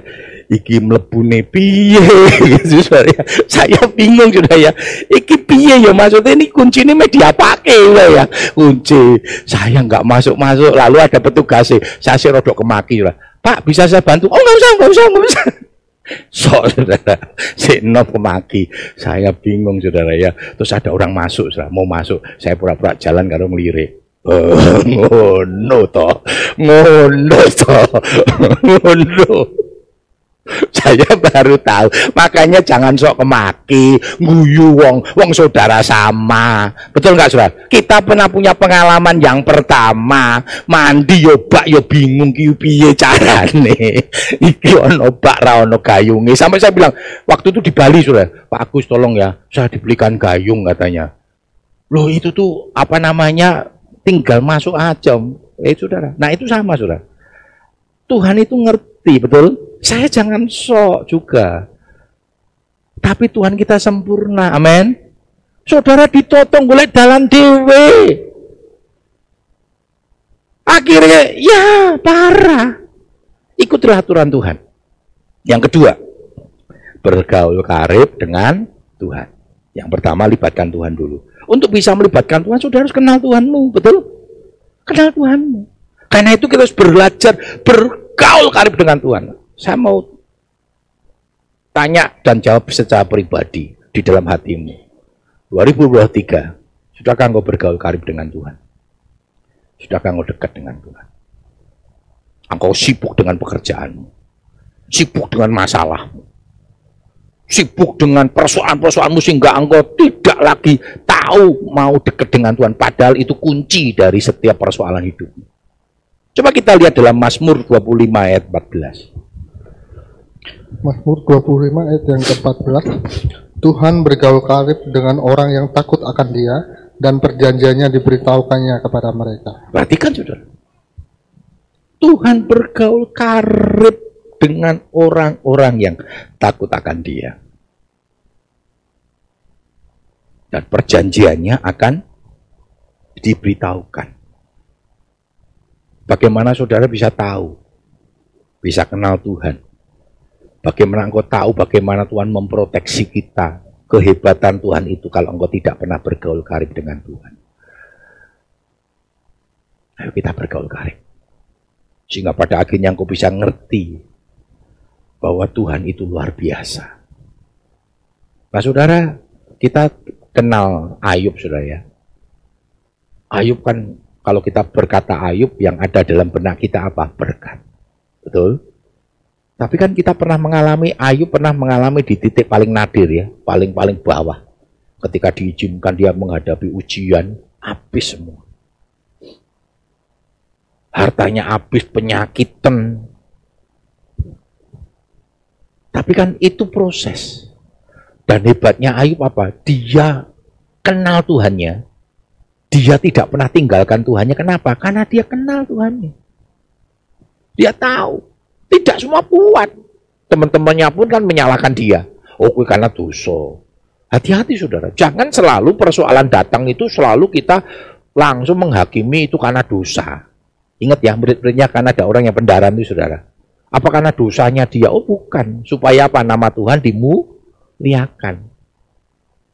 iki mlebune piye gitu ya. Saya bingung sudah ya. Iki piye ya maksudnya ini kunci ini media pakai ya. Kunci. Saya nggak masuk-masuk lalu ada petugas saya sih rodok kemaki lah. Pak bisa saya bantu? Oh nggak usah, nggak usah, nggak usah. Sok saudara, si nop kemaki. Saya bingung saudara ya. Terus ada orang masuk, saudara. mau masuk. Saya pura-pura jalan karo ngelirik. Oh, ngono to. Ngono to. Ngono. Saya baru tahu. Makanya jangan sok kemaki, guyu wong, wong saudara sama. Betul nggak saudara? Kita pernah punya pengalaman yang pertama, mandi yo bak yo bingung ki piye carane. Iki ono bak ono gayunge. Sampai saya bilang, waktu itu di Bali saudara, Pak Agus tolong ya, saya dibelikan gayung katanya. Loh itu tuh apa namanya tinggal masuk aja. Eh saudara. Nah itu sama saudara. Tuhan itu ngerti betul. Saya jangan sok juga. Tapi Tuhan kita sempurna. Amin. Saudara ditotong boleh dalam dewe. Akhirnya ya parah. Ikutilah aturan Tuhan. Yang kedua, bergaul karib dengan Tuhan. Yang pertama libatkan Tuhan dulu. Untuk bisa melibatkan Tuhan, saudara harus kenal Tuhanmu, betul? Kenal Tuhanmu. Karena itu kita harus belajar bergaul karib dengan Tuhan. Saya mau tanya dan jawab secara pribadi di dalam hatimu. 2023, sudahkah engkau bergaul karib dengan Tuhan? Sudahkah engkau dekat dengan Tuhan? Engkau sibuk dengan pekerjaanmu, sibuk dengan masalahmu, sibuk dengan persoalan-persoalanmu sehingga engkau tidak lagi tahu mau dekat dengan Tuhan. Padahal itu kunci dari setiap persoalan hidup. Coba kita lihat dalam Mazmur 25 ayat 14. Mazmur 25 ayat yang ke-14. Tuhan bergaul karib dengan orang yang takut akan dia dan perjanjiannya diberitahukannya kepada mereka. Perhatikan saudara. Tuhan bergaul karib dengan orang-orang yang takut akan dia. Dan perjanjiannya akan diberitahukan. Bagaimana saudara bisa tahu? Bisa kenal Tuhan. Bagaimana engkau tahu bagaimana Tuhan memproteksi kita? Kehebatan Tuhan itu kalau engkau tidak pernah bergaul karib dengan Tuhan. Ayo kita bergaul karib. Sehingga pada akhirnya engkau bisa ngerti bahwa Tuhan itu luar biasa. Nah saudara, kita kenal Ayub saudara ya. Ayub kan kalau kita berkata Ayub yang ada dalam benak kita apa? Berkat. Betul? Tapi kan kita pernah mengalami, Ayub pernah mengalami di titik paling nadir ya, paling-paling bawah. Ketika diizinkan dia menghadapi ujian, habis semua. Hartanya habis, penyakitan, tapi kan itu proses. Dan hebatnya Ayub apa? Dia kenal Tuhannya. Dia tidak pernah tinggalkan Tuhannya. Kenapa? Karena dia kenal Tuhannya. Dia tahu. Tidak semua kuat. Teman-temannya pun kan menyalahkan dia. Oh, karena dosa. Hati-hati saudara. Jangan selalu persoalan datang itu selalu kita langsung menghakimi itu karena dosa. Ingat ya, murid-muridnya karena ada orang yang pendaran itu saudara. Apa karena dosanya dia? Oh bukan. Supaya apa? Nama Tuhan dimuliakan.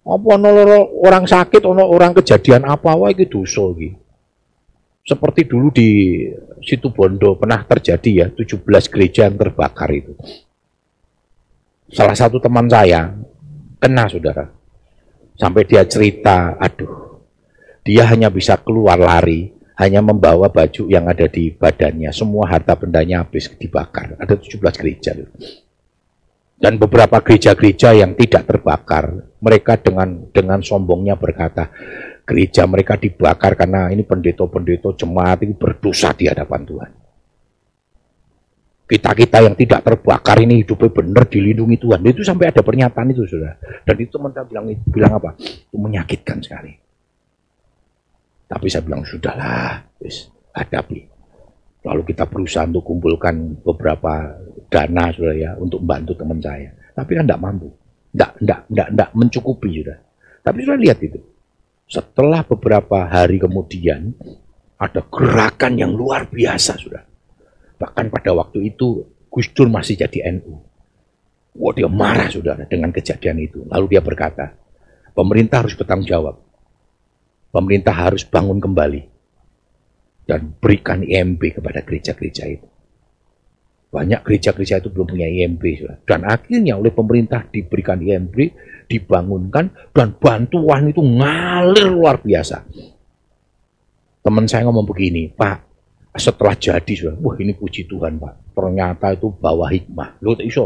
Apa orang sakit, orang kejadian apa wae iki dosa iki. Seperti dulu di situ Bondo pernah terjadi ya 17 gereja yang terbakar itu. Salah satu teman saya kena saudara. Sampai dia cerita, aduh, dia hanya bisa keluar lari hanya membawa baju yang ada di badannya. Semua harta bendanya habis dibakar. Ada 17 gereja. Dan beberapa gereja-gereja yang tidak terbakar, mereka dengan dengan sombongnya berkata, gereja mereka dibakar karena ini pendeta-pendeta jemaat ini berdosa di hadapan Tuhan. Kita-kita yang tidak terbakar ini hidupnya benar dilindungi Tuhan. Itu sampai ada pernyataan itu sudah. Dan itu teman bilang bilang apa? Itu menyakitkan sekali. Tapi saya bilang, sudahlah, wis, hadapi. Lalu kita berusaha untuk kumpulkan beberapa dana sudah ya untuk membantu teman saya. Tapi kan tidak mampu, tidak tidak tidak tidak mencukupi sudah. Tapi sudah lihat itu. Setelah beberapa hari kemudian ada gerakan yang luar biasa sudah. Bahkan pada waktu itu Gus Dur masih jadi NU. Wah dia marah saudara dengan kejadian itu. Lalu dia berkata, pemerintah harus bertanggung jawab. Pemerintah harus bangun kembali. Dan berikan IMB kepada gereja-gereja itu. Banyak gereja-gereja itu belum punya IMB. Saudara. Dan akhirnya oleh pemerintah diberikan IMB, dibangunkan, dan bantuan itu ngalir luar biasa. Teman saya ngomong begini, Pak, setelah jadi, saudara, wah ini puji Tuhan Pak, ternyata itu bawa hikmah. Loh, iso,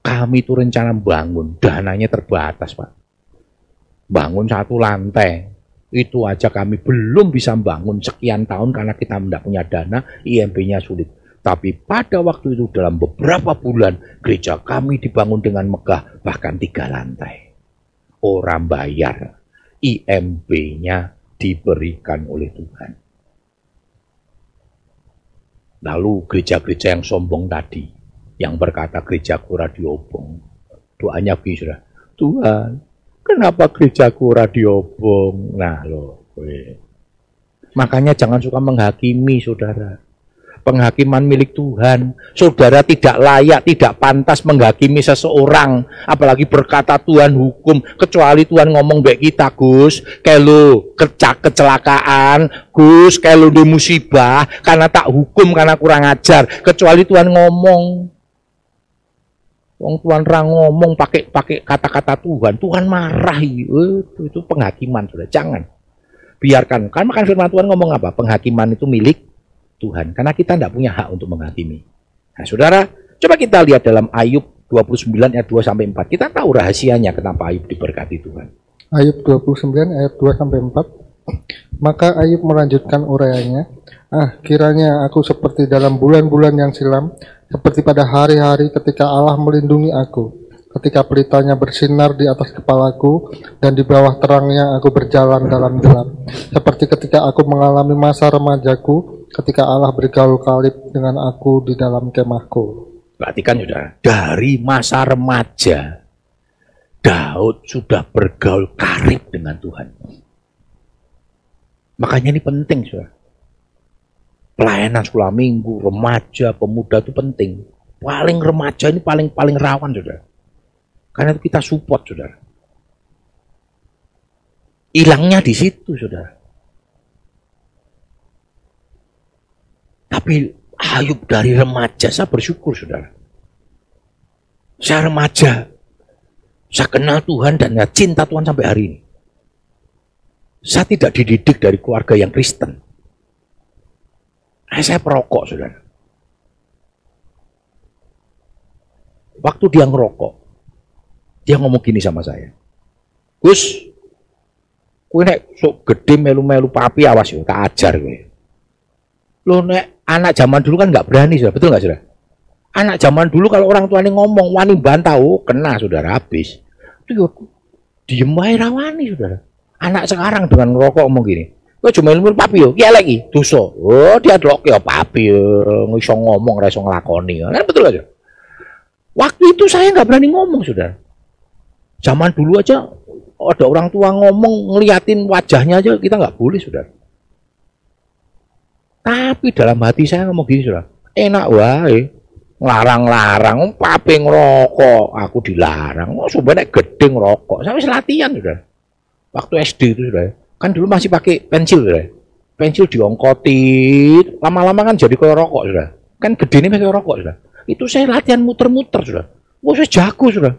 kami itu rencana bangun, dananya terbatas Pak. Bangun satu lantai, itu aja kami belum bisa bangun sekian tahun karena kita tidak punya dana, IMB-nya sulit. Tapi pada waktu itu dalam beberapa bulan gereja kami dibangun dengan megah bahkan tiga lantai. Orang bayar, IMB-nya diberikan oleh Tuhan. Lalu gereja-gereja yang sombong tadi, yang berkata gerejaku radiobong. Doanya bisa, Tuhan, kenapa gerejaku radiobong? Nah loh, makanya jangan suka menghakimi saudara penghakiman milik Tuhan. Saudara tidak layak, tidak pantas menghakimi seseorang, apalagi berkata Tuhan hukum, kecuali Tuhan ngomong baik kita, Gus, kalau kecak kecelakaan, Gus, kalau di musibah, karena tak hukum, karena kurang ajar, kecuali Tuhan ngomong. Wong Tuhan ra ngomong pakai pakai kata-kata Tuhan, Tuhan marah itu, itu penghakiman sudah. Jangan. Biarkan. Kan makan firman Tuhan ngomong apa? Penghakiman itu milik Tuhan. Karena kita tidak punya hak untuk menghakimi. Nah, saudara, coba kita lihat dalam Ayub 29 ayat 2 sampai 4. Kita tahu rahasianya kenapa Ayub diberkati Tuhan. Ayub 29 ayat 2 sampai 4. Maka Ayub melanjutkan urayanya, "Ah, kiranya aku seperti dalam bulan-bulan yang silam, seperti pada hari-hari ketika Allah melindungi aku, ketika pelitanya bersinar di atas kepalaku, dan di bawah terangnya aku berjalan dalam gelap. Seperti ketika aku mengalami masa remajaku, ketika Allah bergaul kalib dengan aku di dalam kemahku. Perhatikan sudah, dari masa remaja, Daud sudah bergaul karib dengan Tuhan. Makanya ini penting, sudah pelayanan sekolah minggu, remaja, pemuda itu penting. Paling remaja ini paling paling rawan, saudara. Karena itu kita support, saudara. Hilangnya di situ, saudara. Tapi Ayub dari remaja, saya bersyukur, saudara. Saya remaja, saya kenal Tuhan dan ya cinta Tuhan sampai hari ini. Saya tidak dididik dari keluarga yang Kristen. Eh, saya perokok, saudara. Waktu dia ngerokok, dia ngomong gini sama saya. Gus, kue nek sok gede melu-melu papi awas yo, tak ajar gue. Lo nek anak zaman dulu kan nggak berani, saudara. Betul nggak, saudara? Anak zaman dulu kalau orang tuanya ngomong wani bantah, oh, kena saudara habis. Itu diem wae rawani saudara. Anak sekarang dengan ngerokok ngomong gini, Kowe cuma ilmu papi yo, ya lagi dosa. Oh, dia dok ya papi yo, ngomong ra iso nglakoni. Kan betul aja. Waktu itu saya nggak berani ngomong, Saudara. Zaman dulu aja ada orang tua ngomong ngeliatin wajahnya aja kita nggak boleh, Saudara. Tapi dalam hati saya ngomong gini, Saudara. Enak wae. Larang-larang, papi ngerokok, aku dilarang. Oh, sebenarnya gede ngerokok. Saya latihan, Saudara. Waktu SD itu, Saudara Kan dulu masih pakai pensil, sudah. Pensil diongkoti, lama-lama kan jadi kayak rokok, sudah. Kan gede ini pakai rokok, sudah. Itu saya latihan muter-muter, sudah. Wah, saya jago, sudah.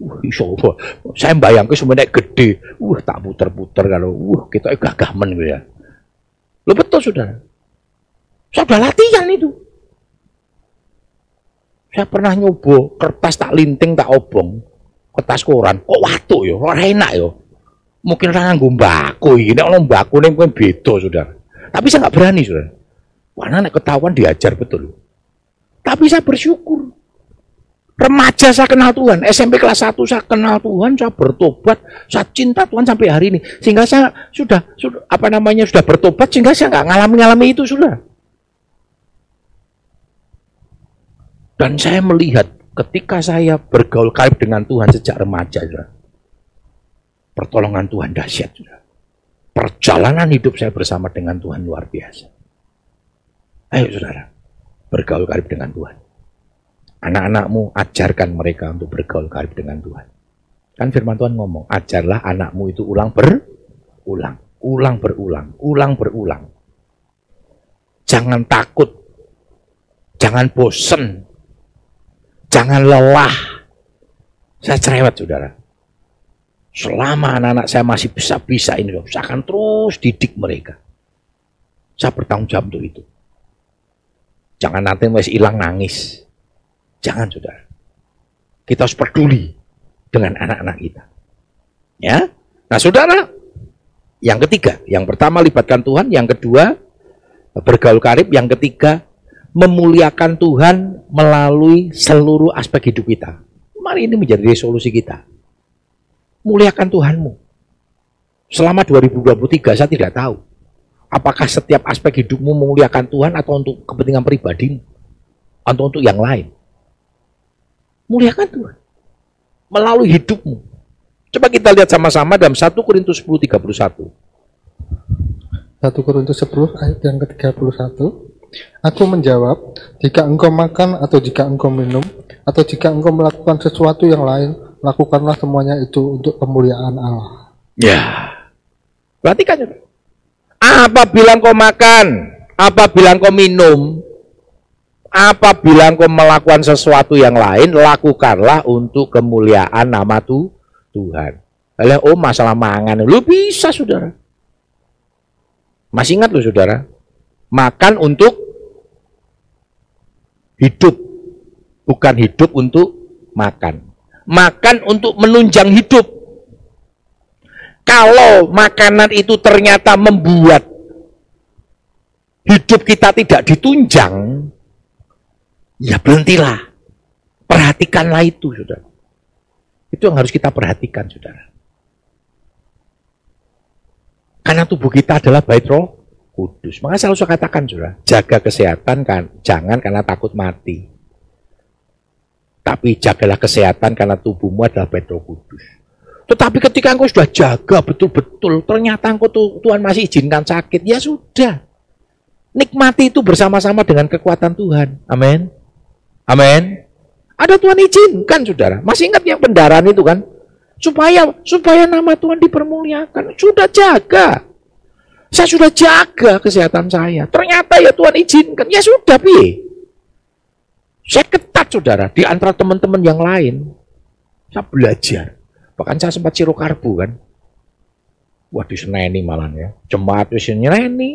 Wah, insya Allah. Saya bayangkan sebenarnya gede. Wah, tak puter-puter kalau, wah, kita gagah men gitu ya. Lo betul. Saya sudah latihan itu. Saya pernah nyoba kertas tak linting tak obong kertas koran kok watu yo ora enak yo mungkin orang nganggo mbako iki nek ono mbako ning beda Saudara tapi saya nggak berani Saudara karena nek ketahuan diajar betul tapi saya bersyukur remaja saya kenal Tuhan SMP kelas 1 saya kenal Tuhan saya bertobat saya cinta Tuhan sampai hari ini sehingga saya sudah, sudah apa namanya sudah bertobat sehingga saya nggak ngalami-ngalami itu sudah dan saya melihat ketika saya bergaul karib dengan Tuhan sejak remaja, saudara, pertolongan Tuhan dahsyat. Saudara. Perjalanan hidup saya bersama dengan Tuhan luar biasa. Ayo saudara, bergaul karib dengan Tuhan. Anak-anakmu ajarkan mereka untuk bergaul karib dengan Tuhan. Kan firman Tuhan ngomong, ajarlah anakmu itu ulang berulang, ulang berulang, ulang berulang. Jangan takut, jangan bosen, jangan lelah. Saya cerewet, saudara. Selama anak-anak saya masih bisa-bisa ini, saya akan terus didik mereka. Saya bertanggung jawab untuk itu. Jangan nanti masih hilang nangis. Jangan, saudara. Kita harus peduli dengan anak-anak kita. Ya, nah saudara, yang ketiga, yang pertama libatkan Tuhan, yang kedua bergaul karib, yang ketiga memuliakan Tuhan melalui seluruh aspek hidup kita. Mari ini menjadi resolusi kita muliakan Tuhanmu. Selama 2023 saya tidak tahu apakah setiap aspek hidupmu memuliakan Tuhan atau untuk kepentingan pribadimu atau untuk yang lain. Muliakan Tuhan melalui hidupmu. Coba kita lihat sama-sama dalam 1 Korintus 10 31. 1 Korintus 10 ayat yang ke-31. Aku menjawab, jika engkau makan atau jika engkau minum atau jika engkau melakukan sesuatu yang lain, lakukanlah semuanya itu untuk kemuliaan Allah. Ya. Perhatikan. Apabila kau makan, apabila kau minum, apabila kau melakukan sesuatu yang lain, lakukanlah untuk kemuliaan nama tu Tuhan. Oleh oh masalah mangan, lu bisa saudara. Masih ingat lu saudara? Makan untuk hidup, bukan hidup untuk makan makan untuk menunjang hidup. Kalau makanan itu ternyata membuat hidup kita tidak ditunjang, ya berhentilah. Perhatikanlah itu, saudara. Itu yang harus kita perhatikan, saudara. Karena tubuh kita adalah bait roh kudus. Maka saya selalu katakan, saudara, jaga kesehatan kan, jangan karena takut mati. Tapi jagalah kesehatan karena tubuhmu adalah Petro Kudus. Tetapi ketika engkau sudah jaga betul-betul, ternyata engkau Tuhan masih izinkan sakit, ya sudah. Nikmati itu bersama-sama dengan kekuatan Tuhan. Amin. Amin. Ada Tuhan izinkan, saudara. Masih ingat yang pendaraan itu kan? Supaya supaya nama Tuhan dipermuliakan. Sudah jaga. Saya sudah jaga kesehatan saya. Ternyata ya Tuhan izinkan. Ya sudah, piye? Saya ketat saudara, di antara teman-teman yang lain, saya belajar. Bahkan saya sempat karbu kan. Wah di seneni malah ya. Jemaat di sini nyereni.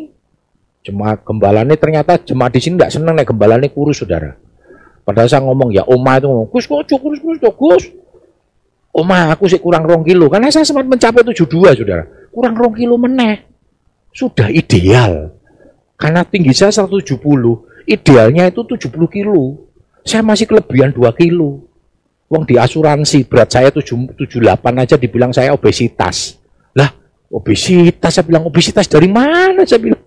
Jemaat gembalanya ternyata jemaat di sini tidak senang nih gembalanya kurus saudara. Padahal saya ngomong ya oma itu ngomong, Gus kok kurus kurus Gus. Oma aku sih kurang rong kilo. Karena saya sempat mencapai 72 saudara. Kurang rong kilo meneh. Sudah ideal. Karena tinggi saya 170. Idealnya itu 70 kilo. Saya masih kelebihan 2 kilo. Wong di asuransi berat saya 7, 78 aja dibilang saya obesitas. Lah, obesitas saya bilang obesitas dari mana saya bilang.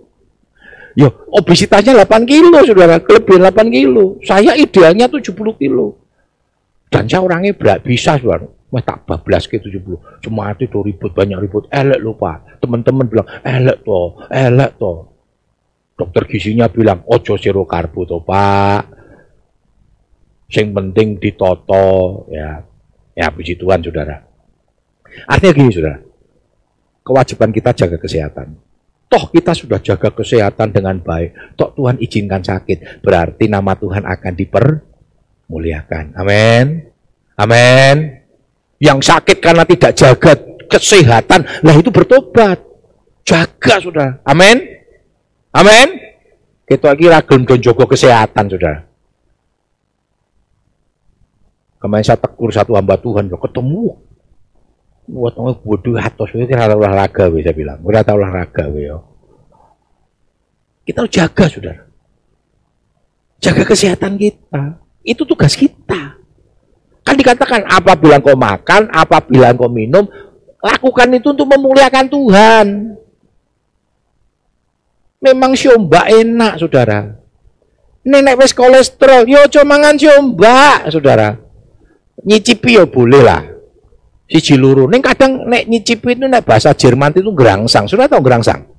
Ya, obesitasnya 8 kilo, saudara. Kelebihan 8 kilo. Saya idealnya 70 kilo. Dan saya orangnya berat bisa, saudara. Wah tak bablas ke 70. Cuma itu ribut, banyak ribut. Elek lupa. Teman-teman bilang, elek toh, elek toh. Dokter gizinya bilang, ojo siro karbo toh, Pak Sing penting ditoto ya. Ya puji Tuhan Saudara. Artinya gini Saudara. Kewajiban kita jaga kesehatan. Toh kita sudah jaga kesehatan dengan baik. Toh Tuhan izinkan sakit. Berarti nama Tuhan akan dipermuliakan. Amin. Amin. Yang sakit karena tidak jaga kesehatan. Lah itu bertobat. Jaga sudah. Amin. Amin. Kita lagi ragam dan jogo kesehatan, saudara. Kemarin saya tekur satu hamba Tuhan, ketemu. Buat orang bodoh atau itu kira olahraga, bisa bilang. Kira tahu olahraga, ya. Kita harus jaga, saudara. Jaga kesehatan kita. Itu tugas kita. Kan dikatakan apabila kau makan, apabila kau minum, lakukan itu untuk memuliakan Tuhan. Memang siomba enak, saudara. Nenek wes kolesterol, yo cuma mangan siomba, saudara nyicipi ya boleh lah si luru neng kadang nek nyicipi itu nek bahasa Jerman itu gerangsang sudah tahu gerangsang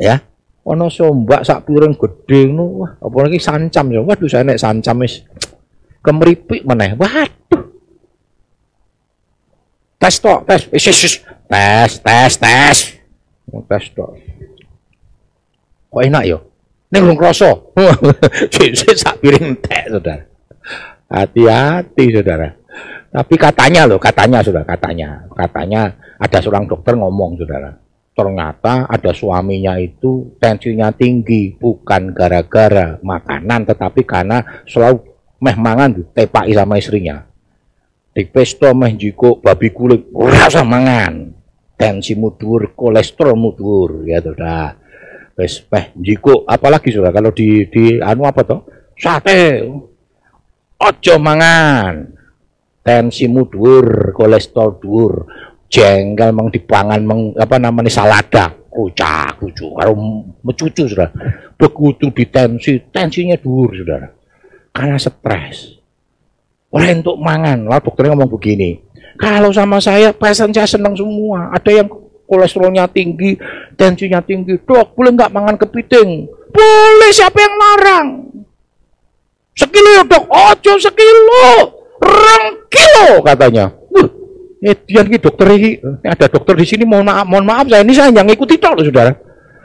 ya ono sombak sak piring gede nu wah apalagi sancam ya waduh saya nek sancam wis kemeripik meneh. Waduh. Tes tok, tes. Wis wis tes, tes, tes. Tes tok. Kok enak yo? Ning rung krasa. Sik sak piring entek, Saudara. Hati-hati, Saudara. Tapi katanya loh, katanya sudah katanya, katanya ada seorang dokter ngomong, saudara. Ternyata ada suaminya itu tensinya tinggi, bukan gara-gara makanan, tetapi karena selalu meh mangan ditepaki sama istrinya. Di pesto meh jiko babi kulit, rasa mangan. Tensi mudur, kolesterol mudur, ya sudah. Wes meh jiko, apalagi sudah kalau di di anu apa toh? Sate. Ojo mangan tensimu dhuwur, kolesterol dhuwur, jengkel meng dipangan meng apa namanya salada, kucak kucu karo mecucu Saudara. Begitu tensi tensinya dhuwur Saudara. Karena stres. Oleh untuk mangan, lah dokternya ngomong begini, kalau sama saya pasien saya senang semua. Ada yang kolesterolnya tinggi, tensinya tinggi. Dok, boleh nggak mangan kepiting? Boleh, siapa yang larang? Sekilo ya dok, ojo sekilo rong kilo katanya. Wah, Edian ki dokter ini, ada dokter di sini mohon maaf, mohon maaf saya ini saya yang ikuti tok loh saudara.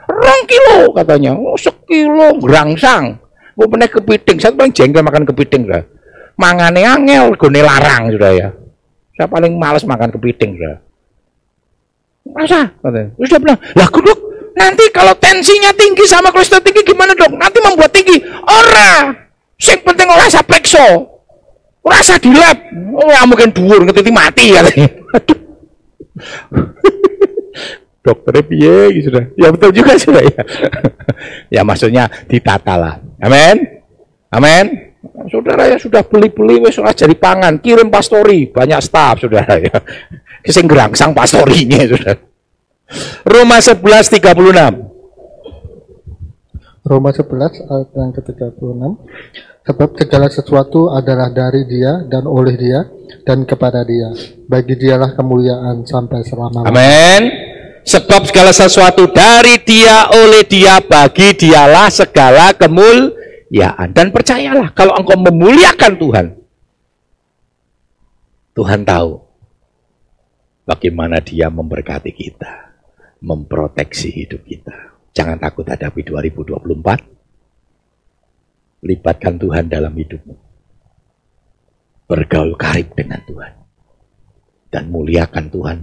Rong kilo katanya, oh sekilo gerangsang. Gue pernah kepiting, saya paling jengkel makan kepiting sudah. Mangane angel, gue larang sudah ya. Saya paling males makan kepiting sudah. Masa? Katanya. Dia bilang, lah dok, nanti kalau tensinya tinggi sama kolesterol tinggi gimana dok? Nanti membuat tinggi. Ora, sing penting ora Rasa di lab. Oh, ya mungkin dhuwur ngetiti mati ya. Dokternya piye gitu sudah. Ya betul juga sudah ya. ya maksudnya ditata lah. Amin. Amin. Saudara ya sudah beli-beli wes ora jadi pangan, kirim pastori, banyak staf saudara ya. Sing sang pastorinya sudah. Roma 11 36. Roma 11 ayat yang ke-36. Sebab segala sesuatu adalah dari dia dan oleh dia dan kepada dia. Bagi dialah kemuliaan sampai selama-lamanya. Amin. Sebab segala sesuatu dari dia, oleh dia, bagi dialah segala kemuliaan. Dan percayalah, kalau engkau memuliakan Tuhan, Tuhan tahu bagaimana dia memberkati kita, memproteksi hidup kita. Jangan takut hadapi 2024 Libatkan Tuhan dalam hidupmu. Bergaul karib dengan Tuhan. Dan muliakan Tuhan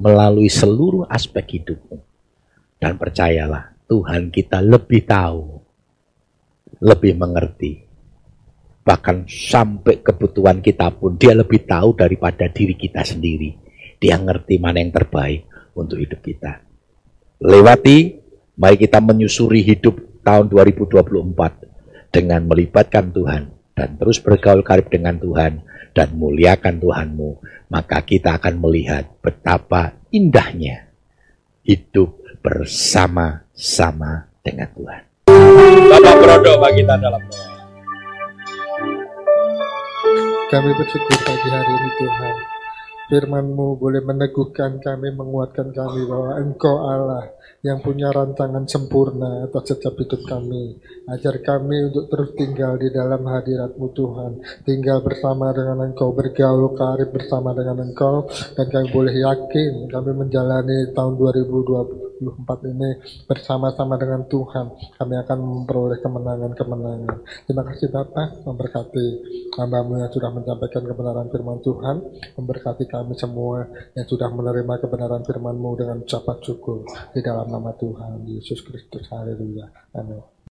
melalui seluruh aspek hidupmu. Dan percayalah, Tuhan kita lebih tahu, lebih mengerti. Bahkan sampai kebutuhan kita pun, dia lebih tahu daripada diri kita sendiri. Dia ngerti mana yang terbaik untuk hidup kita. Lewati, mari kita menyusuri hidup tahun 2024 dengan melibatkan Tuhan dan terus bergaul karib dengan Tuhan dan muliakan Tuhanmu, maka kita akan melihat betapa indahnya hidup bersama-sama dengan Tuhan. Bapak Brodo bagi kita dalam doa. Kami bersyukur pagi hari ini Tuhan. Firman-Mu boleh meneguhkan kami, menguatkan kami bahwa Engkau Allah yang punya rantangan sempurna atas setiap hidup kami. Ajar kami untuk terus tinggal di dalam hadiratmu Tuhan. Tinggal bersama dengan Engkau, bergaul karib bersama dengan Engkau. Dan kami boleh yakin kami menjalani tahun 2024 ini bersama-sama dengan Tuhan. Kami akan memperoleh kemenangan-kemenangan. Terima kasih Bapak memberkati hambamu yang sudah menyampaikan kebenaran firman Tuhan. Memberkati kami semua yang sudah menerima kebenaran firman-Mu dengan ucapan syukur di nama Tuhan Yesus Kristus. Haleluya. Amin.